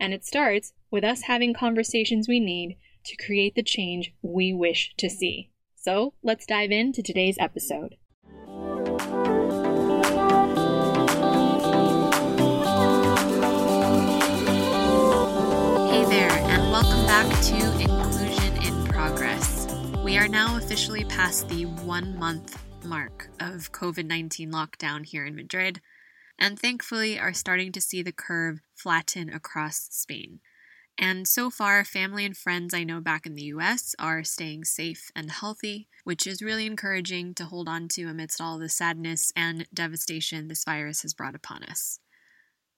And it starts with us having conversations we need to create the change we wish to see. So let's dive into today's episode. Hey there, and welcome back to Inclusion in Progress. We are now officially past the one month mark of COVID 19 lockdown here in Madrid and thankfully are starting to see the curve flatten across Spain. And so far, family and friends I know back in the US are staying safe and healthy, which is really encouraging to hold on to amidst all the sadness and devastation this virus has brought upon us.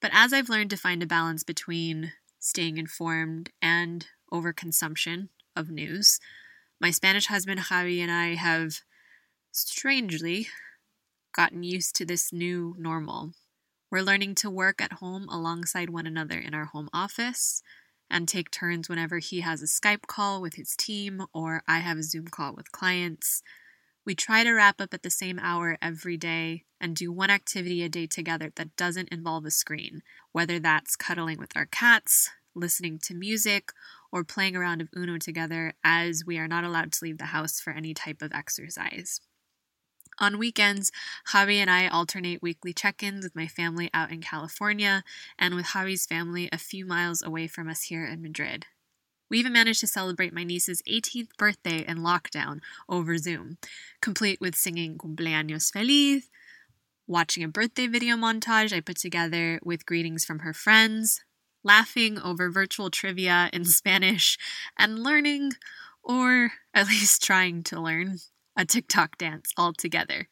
But as I've learned to find a balance between staying informed and overconsumption of news, my Spanish husband Javi and I have strangely gotten used to this new normal we're learning to work at home alongside one another in our home office and take turns whenever he has a Skype call with his team or I have a Zoom call with clients. We try to wrap up at the same hour every day and do one activity a day together that doesn't involve a screen, whether that's cuddling with our cats, listening to music, or playing a round of Uno together, as we are not allowed to leave the house for any type of exercise. On weekends, Javi and I alternate weekly check ins with my family out in California and with Javi's family a few miles away from us here in Madrid. We even managed to celebrate my niece's 18th birthday in lockdown over Zoom, complete with singing Cumpleaños Feliz, watching a birthday video montage I put together with greetings from her friends, laughing over virtual trivia in Spanish, and learning, or at least trying to learn, a TikTok dance altogether.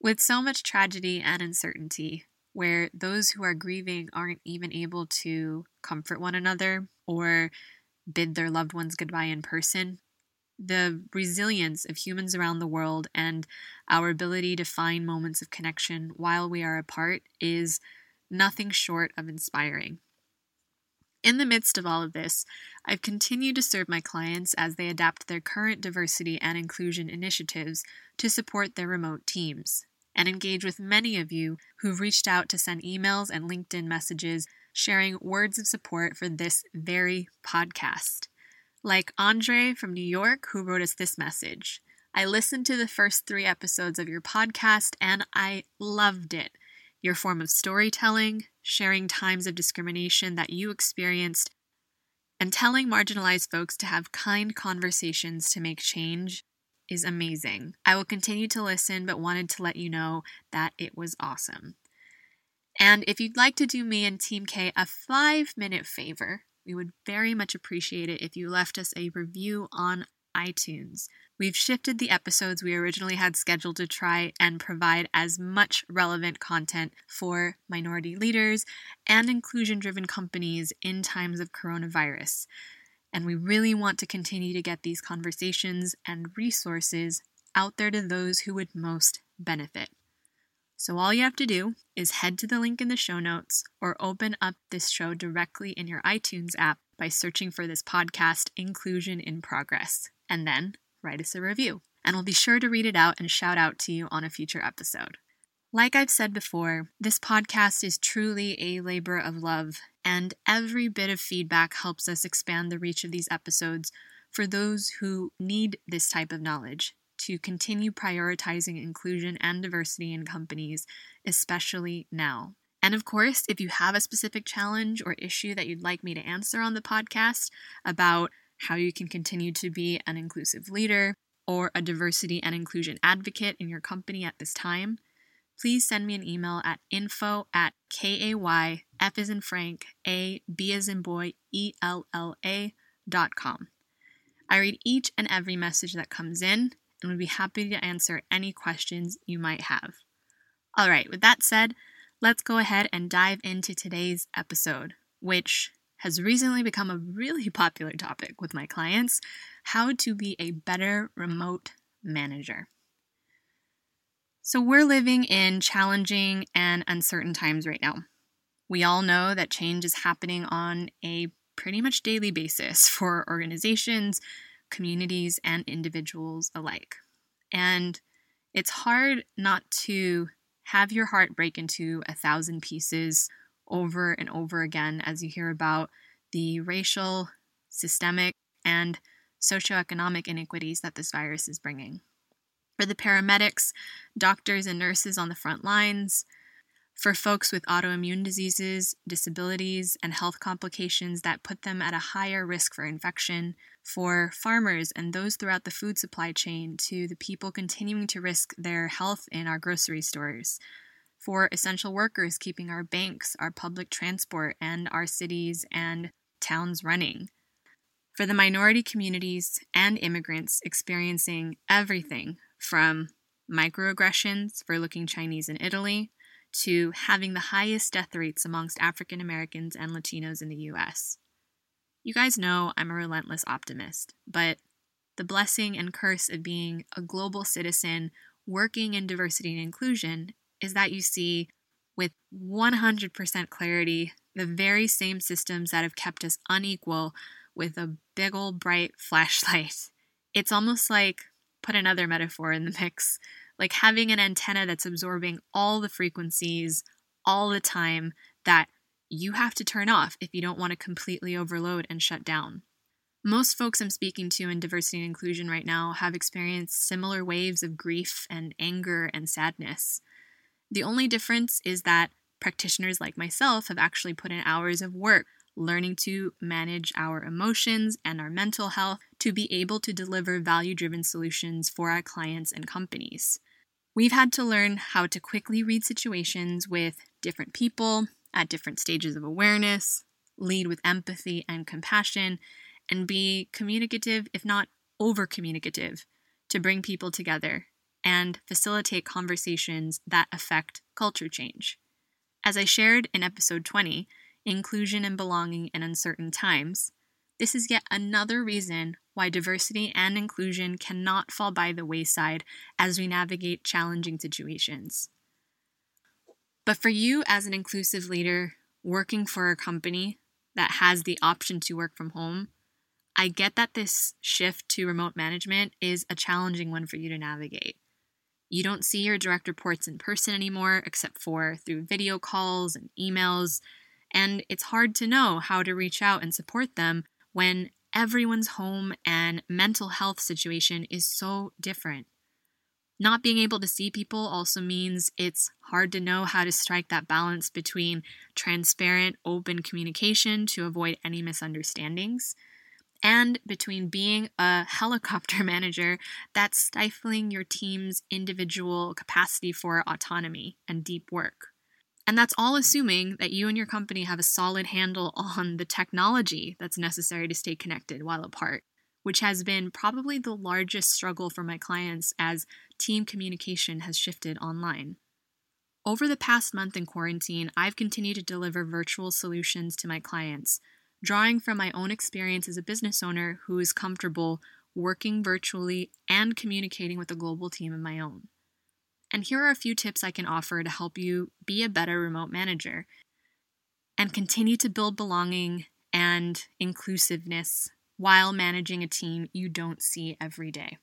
With so much tragedy and uncertainty, where those who are grieving aren't even able to comfort one another or bid their loved ones goodbye in person, the resilience of humans around the world and our ability to find moments of connection while we are apart is nothing short of inspiring. In the midst of all of this, I've continued to serve my clients as they adapt their current diversity and inclusion initiatives to support their remote teams, and engage with many of you who've reached out to send emails and LinkedIn messages sharing words of support for this very podcast. Like Andre from New York, who wrote us this message. I listened to the first three episodes of your podcast and I loved it. Your form of storytelling, sharing times of discrimination that you experienced, and telling marginalized folks to have kind conversations to make change is amazing. I will continue to listen, but wanted to let you know that it was awesome. And if you'd like to do me and Team Kay a five minute favor, we would very much appreciate it if you left us a review on iTunes. We've shifted the episodes we originally had scheduled to try and provide as much relevant content for minority leaders and inclusion driven companies in times of coronavirus. And we really want to continue to get these conversations and resources out there to those who would most benefit. So, all you have to do is head to the link in the show notes or open up this show directly in your iTunes app by searching for this podcast, Inclusion in Progress and then write us a review. And we'll be sure to read it out and shout out to you on a future episode. Like I've said before, this podcast is truly a labor of love, and every bit of feedback helps us expand the reach of these episodes for those who need this type of knowledge to continue prioritizing inclusion and diversity in companies, especially now. And of course, if you have a specific challenge or issue that you'd like me to answer on the podcast about how you can continue to be an inclusive leader, or a diversity and inclusion advocate in your company at this time, please send me an email at info at K-A-Y, F as in Frank, A, B as in boy, E-L-L-A dot com. I read each and every message that comes in and would be happy to answer any questions you might have. All right, with that said, let's go ahead and dive into today's episode, which has recently become a really popular topic with my clients how to be a better remote manager. So, we're living in challenging and uncertain times right now. We all know that change is happening on a pretty much daily basis for organizations, communities, and individuals alike. And it's hard not to have your heart break into a thousand pieces over and over again as you hear about the racial, systemic, and socioeconomic inequities that this virus is bringing. For the paramedics, doctors, and nurses on the front lines, for folks with autoimmune diseases, disabilities, and health complications that put them at a higher risk for infection, for farmers and those throughout the food supply chain, to the people continuing to risk their health in our grocery stores, for essential workers keeping our banks, our public transport, and our cities and towns running, for the minority communities and immigrants experiencing everything from microaggressions for looking Chinese in Italy to having the highest death rates amongst African Americans and Latinos in the US. You guys know I'm a relentless optimist, but the blessing and curse of being a global citizen working in diversity and inclusion is that you see with 100% clarity the very same systems that have kept us unequal with a big old bright flashlight. It's almost like, put another metaphor in the mix, like having an antenna that's absorbing all the frequencies all the time that you have to turn off if you don't want to completely overload and shut down. Most folks I'm speaking to in diversity and inclusion right now have experienced similar waves of grief and anger and sadness. The only difference is that practitioners like myself have actually put in hours of work learning to manage our emotions and our mental health to be able to deliver value driven solutions for our clients and companies. We've had to learn how to quickly read situations with different people at different stages of awareness, lead with empathy and compassion, and be communicative, if not over communicative, to bring people together and facilitate conversations that affect culture change. As I shared in episode 20, Inclusion and Belonging in Uncertain Times, this is yet another reason why diversity and inclusion cannot fall by the wayside as we navigate challenging situations. But for you, as an inclusive leader working for a company that has the option to work from home, I get that this shift to remote management is a challenging one for you to navigate. You don't see your direct reports in person anymore, except for through video calls and emails, and it's hard to know how to reach out and support them when everyone's home and mental health situation is so different. Not being able to see people also means it's hard to know how to strike that balance between transparent, open communication to avoid any misunderstandings, and between being a helicopter manager that's stifling your team's individual capacity for autonomy and deep work. And that's all assuming that you and your company have a solid handle on the technology that's necessary to stay connected while apart, which has been probably the largest struggle for my clients as team communication has shifted online. Over the past month in quarantine, I've continued to deliver virtual solutions to my clients, drawing from my own experience as a business owner who is comfortable working virtually and communicating with a global team of my own. And here are a few tips I can offer to help you be a better remote manager and continue to build belonging and inclusiveness while managing a team you don't see every day.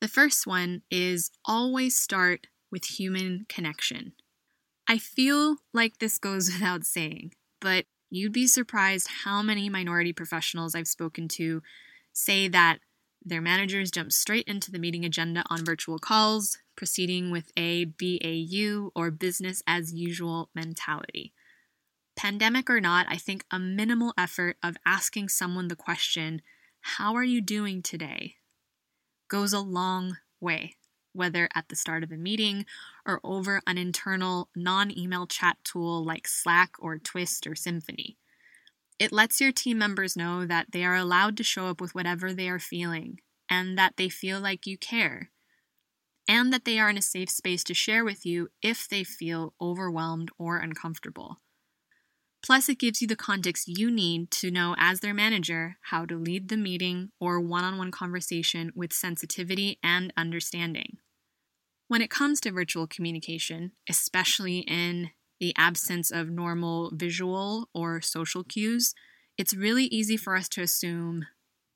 The first one is always start with human connection. I feel like this goes without saying, but you'd be surprised how many minority professionals I've spoken to say that their managers jump straight into the meeting agenda on virtual calls, proceeding with a BAU or business as usual mentality. Pandemic or not, I think a minimal effort of asking someone the question, How are you doing today? goes a long way, whether at the start of a meeting or over an internal non email chat tool like Slack or Twist or Symphony. It lets your team members know that they are allowed to show up with whatever they are feeling and that they feel like you care, and that they are in a safe space to share with you if they feel overwhelmed or uncomfortable. Plus, it gives you the context you need to know as their manager how to lead the meeting or one on one conversation with sensitivity and understanding. When it comes to virtual communication, especially in the absence of normal visual or social cues, it's really easy for us to assume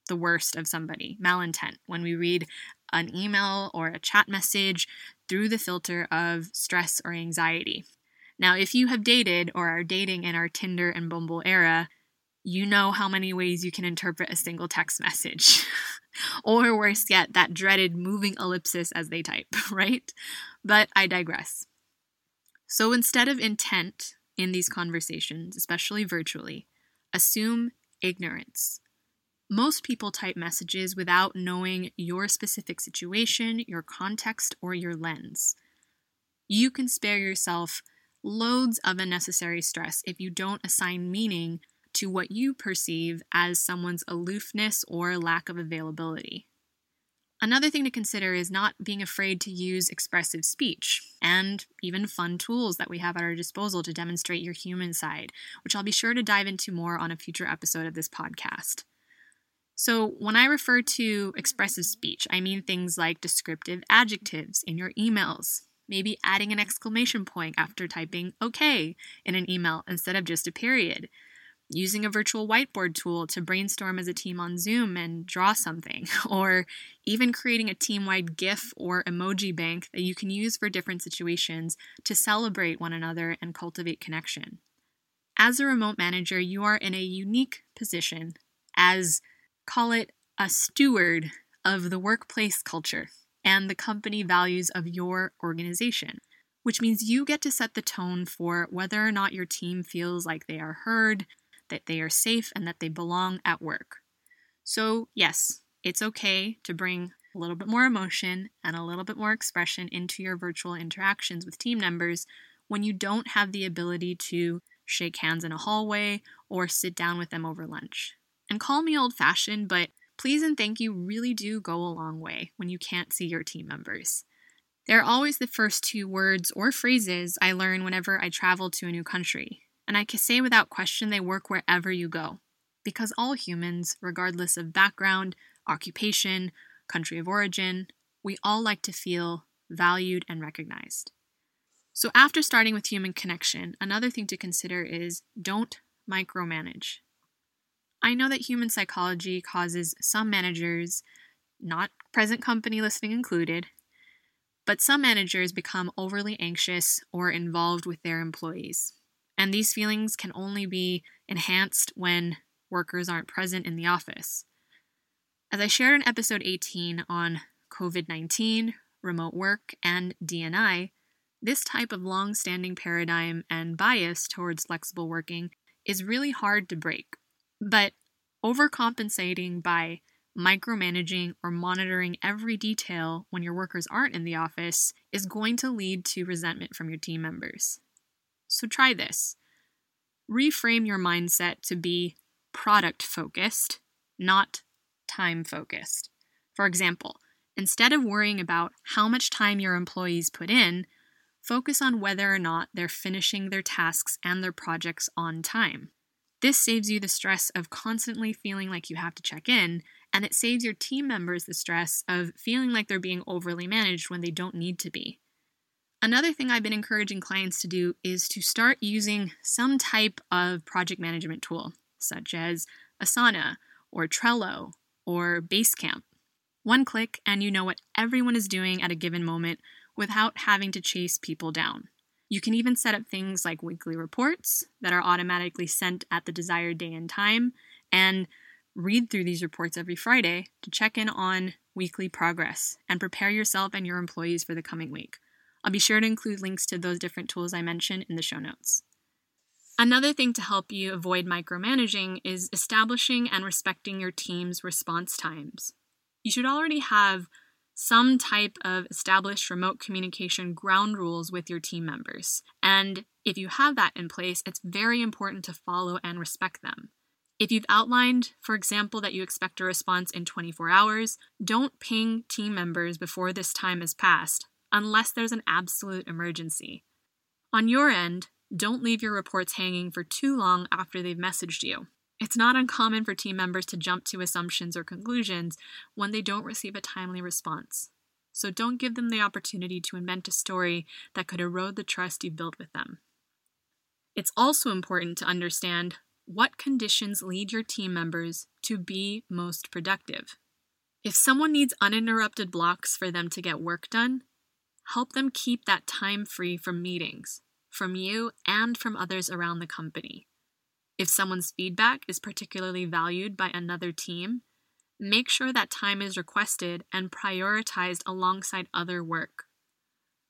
the worst of somebody, malintent, when we read an email or a chat message through the filter of stress or anxiety. Now, if you have dated or are dating in our Tinder and Bumble era, you know how many ways you can interpret a single text message. or worse yet, that dreaded moving ellipsis as they type, right? But I digress. So instead of intent in these conversations, especially virtually, assume ignorance. Most people type messages without knowing your specific situation, your context, or your lens. You can spare yourself loads of unnecessary stress if you don't assign meaning to what you perceive as someone's aloofness or lack of availability. Another thing to consider is not being afraid to use expressive speech and even fun tools that we have at our disposal to demonstrate your human side, which I'll be sure to dive into more on a future episode of this podcast. So, when I refer to expressive speech, I mean things like descriptive adjectives in your emails, maybe adding an exclamation point after typing OK in an email instead of just a period, using a virtual whiteboard tool to brainstorm as a team on Zoom and draw something, or even creating a team wide GIF or emoji bank that you can use for different situations to celebrate one another and cultivate connection. As a remote manager, you are in a unique position as, call it, a steward of the workplace culture and the company values of your organization, which means you get to set the tone for whether or not your team feels like they are heard, that they are safe, and that they belong at work. So, yes, it's okay to bring a little bit more emotion and a little bit more expression into your virtual interactions with team members when you don't have the ability to shake hands in a hallway or sit down with them over lunch. And call me old fashioned, but Please and thank you really do go a long way when you can't see your team members. They're always the first two words or phrases I learn whenever I travel to a new country, and I can say without question they work wherever you go. Because all humans, regardless of background, occupation, country of origin, we all like to feel valued and recognized. So, after starting with human connection, another thing to consider is don't micromanage. I know that human psychology causes some managers, not present company listening included, but some managers become overly anxious or involved with their employees. And these feelings can only be enhanced when workers aren't present in the office. As I shared in episode 18 on COVID 19, remote work, and D&I, this type of long standing paradigm and bias towards flexible working is really hard to break. But overcompensating by micromanaging or monitoring every detail when your workers aren't in the office is going to lead to resentment from your team members. So try this. Reframe your mindset to be product focused, not time focused. For example, instead of worrying about how much time your employees put in, focus on whether or not they're finishing their tasks and their projects on time. This saves you the stress of constantly feeling like you have to check in, and it saves your team members the stress of feeling like they're being overly managed when they don't need to be. Another thing I've been encouraging clients to do is to start using some type of project management tool, such as Asana or Trello or Basecamp. One click, and you know what everyone is doing at a given moment without having to chase people down. You can even set up things like weekly reports that are automatically sent at the desired day and time, and read through these reports every Friday to check in on weekly progress and prepare yourself and your employees for the coming week. I'll be sure to include links to those different tools I mentioned in the show notes. Another thing to help you avoid micromanaging is establishing and respecting your team's response times. You should already have some type of established remote communication ground rules with your team members. And if you have that in place, it's very important to follow and respect them. If you've outlined, for example, that you expect a response in 24 hours, don't ping team members before this time has passed unless there's an absolute emergency. On your end, don't leave your reports hanging for too long after they've messaged you. It's not uncommon for team members to jump to assumptions or conclusions when they don't receive a timely response. So don't give them the opportunity to invent a story that could erode the trust you've built with them. It's also important to understand what conditions lead your team members to be most productive. If someone needs uninterrupted blocks for them to get work done, help them keep that time free from meetings, from you, and from others around the company. If someone's feedback is particularly valued by another team, make sure that time is requested and prioritized alongside other work.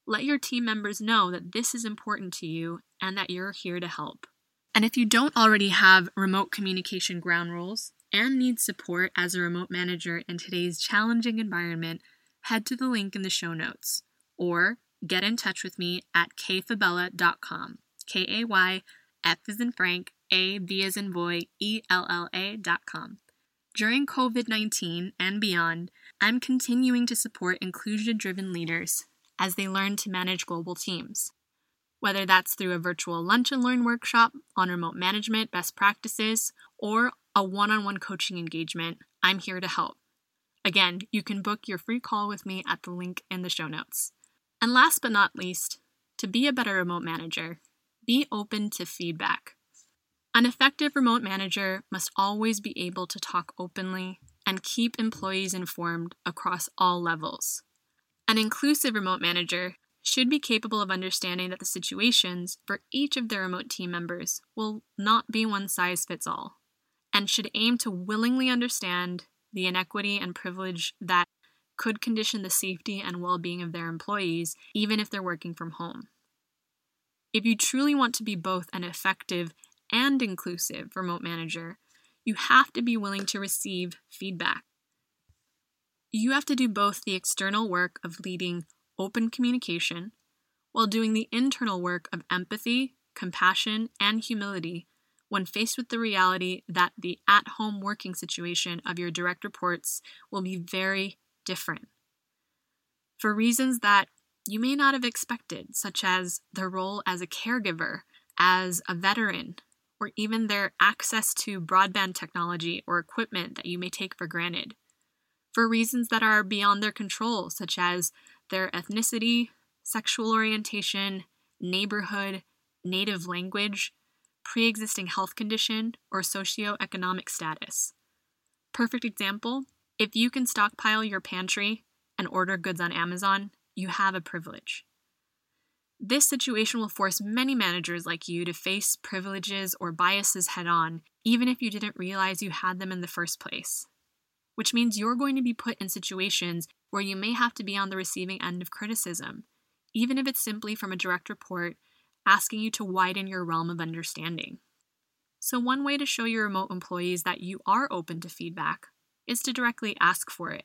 Let your team members know that this is important to you and that you're here to help. And if you don't already have remote communication ground rules and need support as a remote manager in today's challenging environment, head to the link in the show notes or get in touch with me at kayfabella.com. K A Y F is in Frank, A B is in boy, E L L A.com. During COVID 19 and beyond, I'm continuing to support inclusion driven leaders as they learn to manage global teams. Whether that's through a virtual lunch and learn workshop on remote management best practices or a one on one coaching engagement, I'm here to help. Again, you can book your free call with me at the link in the show notes. And last but not least, to be a better remote manager, be open to feedback. An effective remote manager must always be able to talk openly and keep employees informed across all levels. An inclusive remote manager should be capable of understanding that the situations for each of their remote team members will not be one size fits all, and should aim to willingly understand the inequity and privilege that could condition the safety and well being of their employees, even if they're working from home. If you truly want to be both an effective and inclusive remote manager, you have to be willing to receive feedback. You have to do both the external work of leading open communication while doing the internal work of empathy, compassion, and humility when faced with the reality that the at home working situation of your direct reports will be very different. For reasons that you may not have expected, such as their role as a caregiver, as a veteran, or even their access to broadband technology or equipment that you may take for granted. For reasons that are beyond their control, such as their ethnicity, sexual orientation, neighborhood, native language, pre existing health condition, or socioeconomic status. Perfect example if you can stockpile your pantry and order goods on Amazon, you have a privilege. This situation will force many managers like you to face privileges or biases head on, even if you didn't realize you had them in the first place. Which means you're going to be put in situations where you may have to be on the receiving end of criticism, even if it's simply from a direct report asking you to widen your realm of understanding. So, one way to show your remote employees that you are open to feedback is to directly ask for it.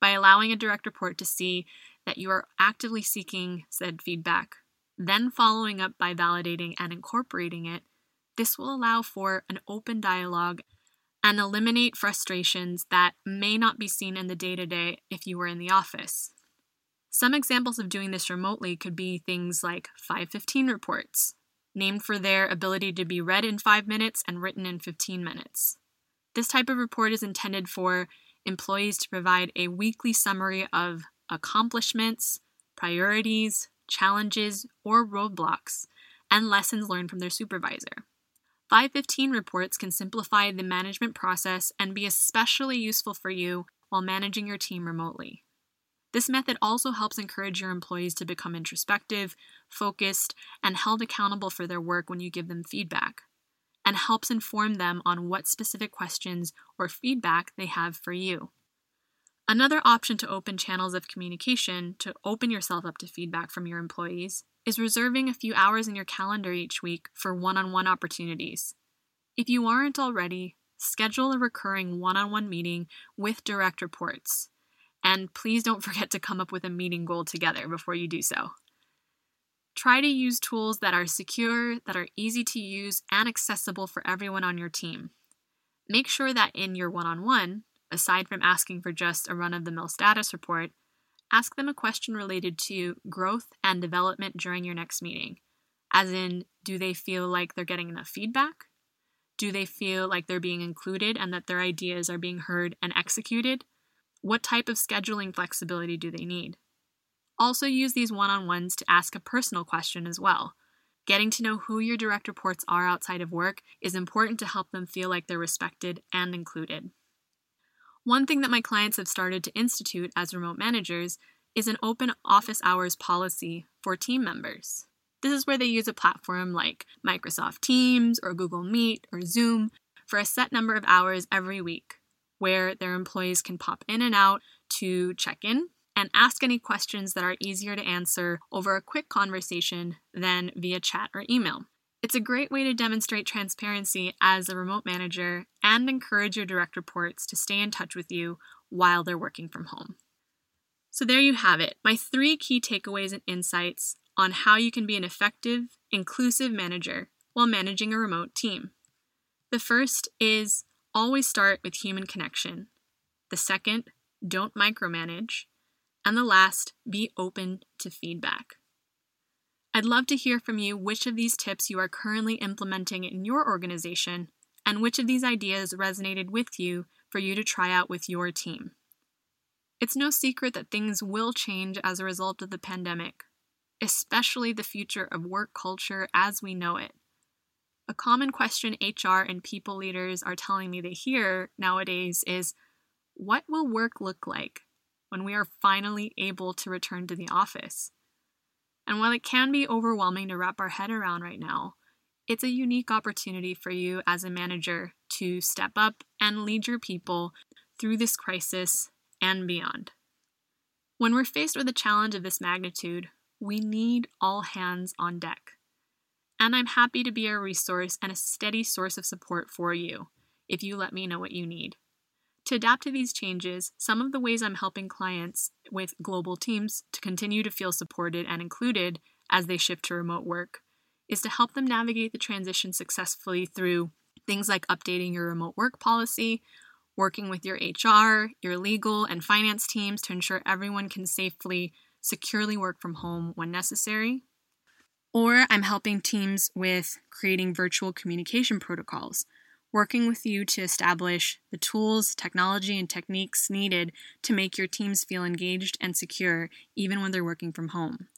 By allowing a direct report to see that you are actively seeking said feedback, then following up by validating and incorporating it, this will allow for an open dialogue and eliminate frustrations that may not be seen in the day to day if you were in the office. Some examples of doing this remotely could be things like 515 reports, named for their ability to be read in 5 minutes and written in 15 minutes. This type of report is intended for employees to provide a weekly summary of accomplishments, priorities, challenges, or roadblocks, and lessons learned from their supervisor. 515 reports can simplify the management process and be especially useful for you while managing your team remotely. This method also helps encourage your employees to become introspective, focused, and held accountable for their work when you give them feedback and helps inform them on what specific questions or feedback they have for you. Another option to open channels of communication to open yourself up to feedback from your employees is reserving a few hours in your calendar each week for one on one opportunities. If you aren't already, schedule a recurring one on one meeting with direct reports And please don't forget to come up with a meeting goal together before you do so. Try to use tools that are secure, that are easy to use, and accessible for everyone on your team. Make sure that in your one on one, aside from asking for just a run of the mill status report, ask them a question related to growth and development during your next meeting. As in, do they feel like they're getting enough feedback? Do they feel like they're being included and that their ideas are being heard and executed? What type of scheduling flexibility do they need? Also, use these one on ones to ask a personal question as well. Getting to know who your direct reports are outside of work is important to help them feel like they're respected and included. One thing that my clients have started to institute as remote managers is an open office hours policy for team members. This is where they use a platform like Microsoft Teams or Google Meet or Zoom for a set number of hours every week, where their employees can pop in and out to check in and ask any questions that are easier to answer over a quick conversation than via chat or email. It's a great way to demonstrate transparency as a remote manager and encourage your direct reports to stay in touch with you while they're working from home. So, there you have it my three key takeaways and insights on how you can be an effective, inclusive manager while managing a remote team. The first is always start with human connection. The second, don't micromanage. And the last, be open to feedback. I'd love to hear from you which of these tips you are currently implementing in your organization and which of these ideas resonated with you for you to try out with your team. It's no secret that things will change as a result of the pandemic, especially the future of work culture as we know it. A common question HR and people leaders are telling me they hear nowadays is what will work look like? when we are finally able to return to the office. And while it can be overwhelming to wrap our head around right now, it's a unique opportunity for you as a manager to step up and lead your people through this crisis and beyond. When we're faced with a challenge of this magnitude, we need all hands on deck. And I'm happy to be a resource and a steady source of support for you if you let me know what you need. To adapt to these changes, some of the ways I'm helping clients with global teams to continue to feel supported and included as they shift to remote work is to help them navigate the transition successfully through things like updating your remote work policy, working with your HR, your legal, and finance teams to ensure everyone can safely, securely work from home when necessary. Or I'm helping teams with creating virtual communication protocols working with you to establish the tools, technology, and techniques needed to make your teams feel engaged and secure even when they're working from home.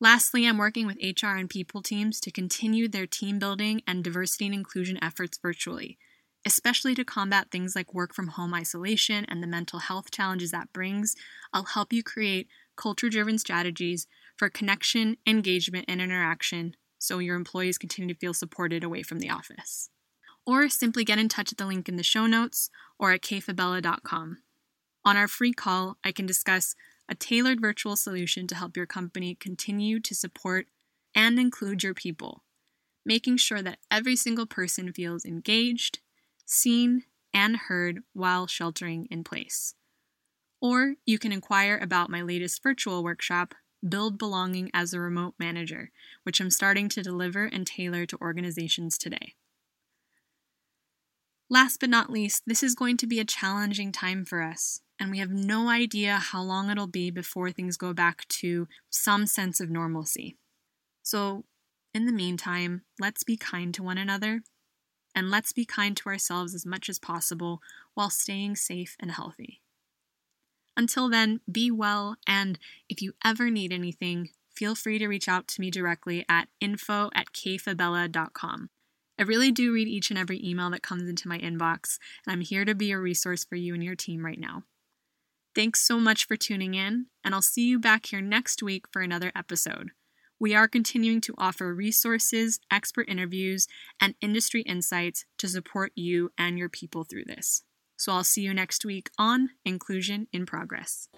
Lastly, I'm working with HR and people teams to continue their team building and diversity and inclusion efforts virtually, especially to combat things like work from home isolation and the mental health challenges that brings. I'll help you create culture driven strategies for connection, engagement, and interaction so your employees continue to feel supported away from the office or simply get in touch at the link in the show notes or at kayfabella.com. On our free call, I can discuss a tailored virtual solution to help your company continue to support and include your people, making sure that every single person feels engaged, seen, and heard while sheltering in place. Or you can inquire about my latest virtual workshop, Build Belonging as a Remote Manager, which I'm starting to deliver and tailor to organizations today. Last but not least, this is going to be a challenging time for us, and we have no idea how long it'll be before things go back to some sense of normalcy. So, in the meantime, let's be kind to one another, and let's be kind to ourselves as much as possible while staying safe and healthy. Until then, be well, and if you ever need anything, feel free to reach out to me directly at info at kayfabella.com. I really do read each and every email that comes into my inbox, and I'm here to be a resource for you and your team right now. Thanks so much for tuning in, and I'll see you back here next week for another episode. We are continuing to offer resources, expert interviews, and industry insights to support you and your people through this. So I'll see you next week on Inclusion in Progress.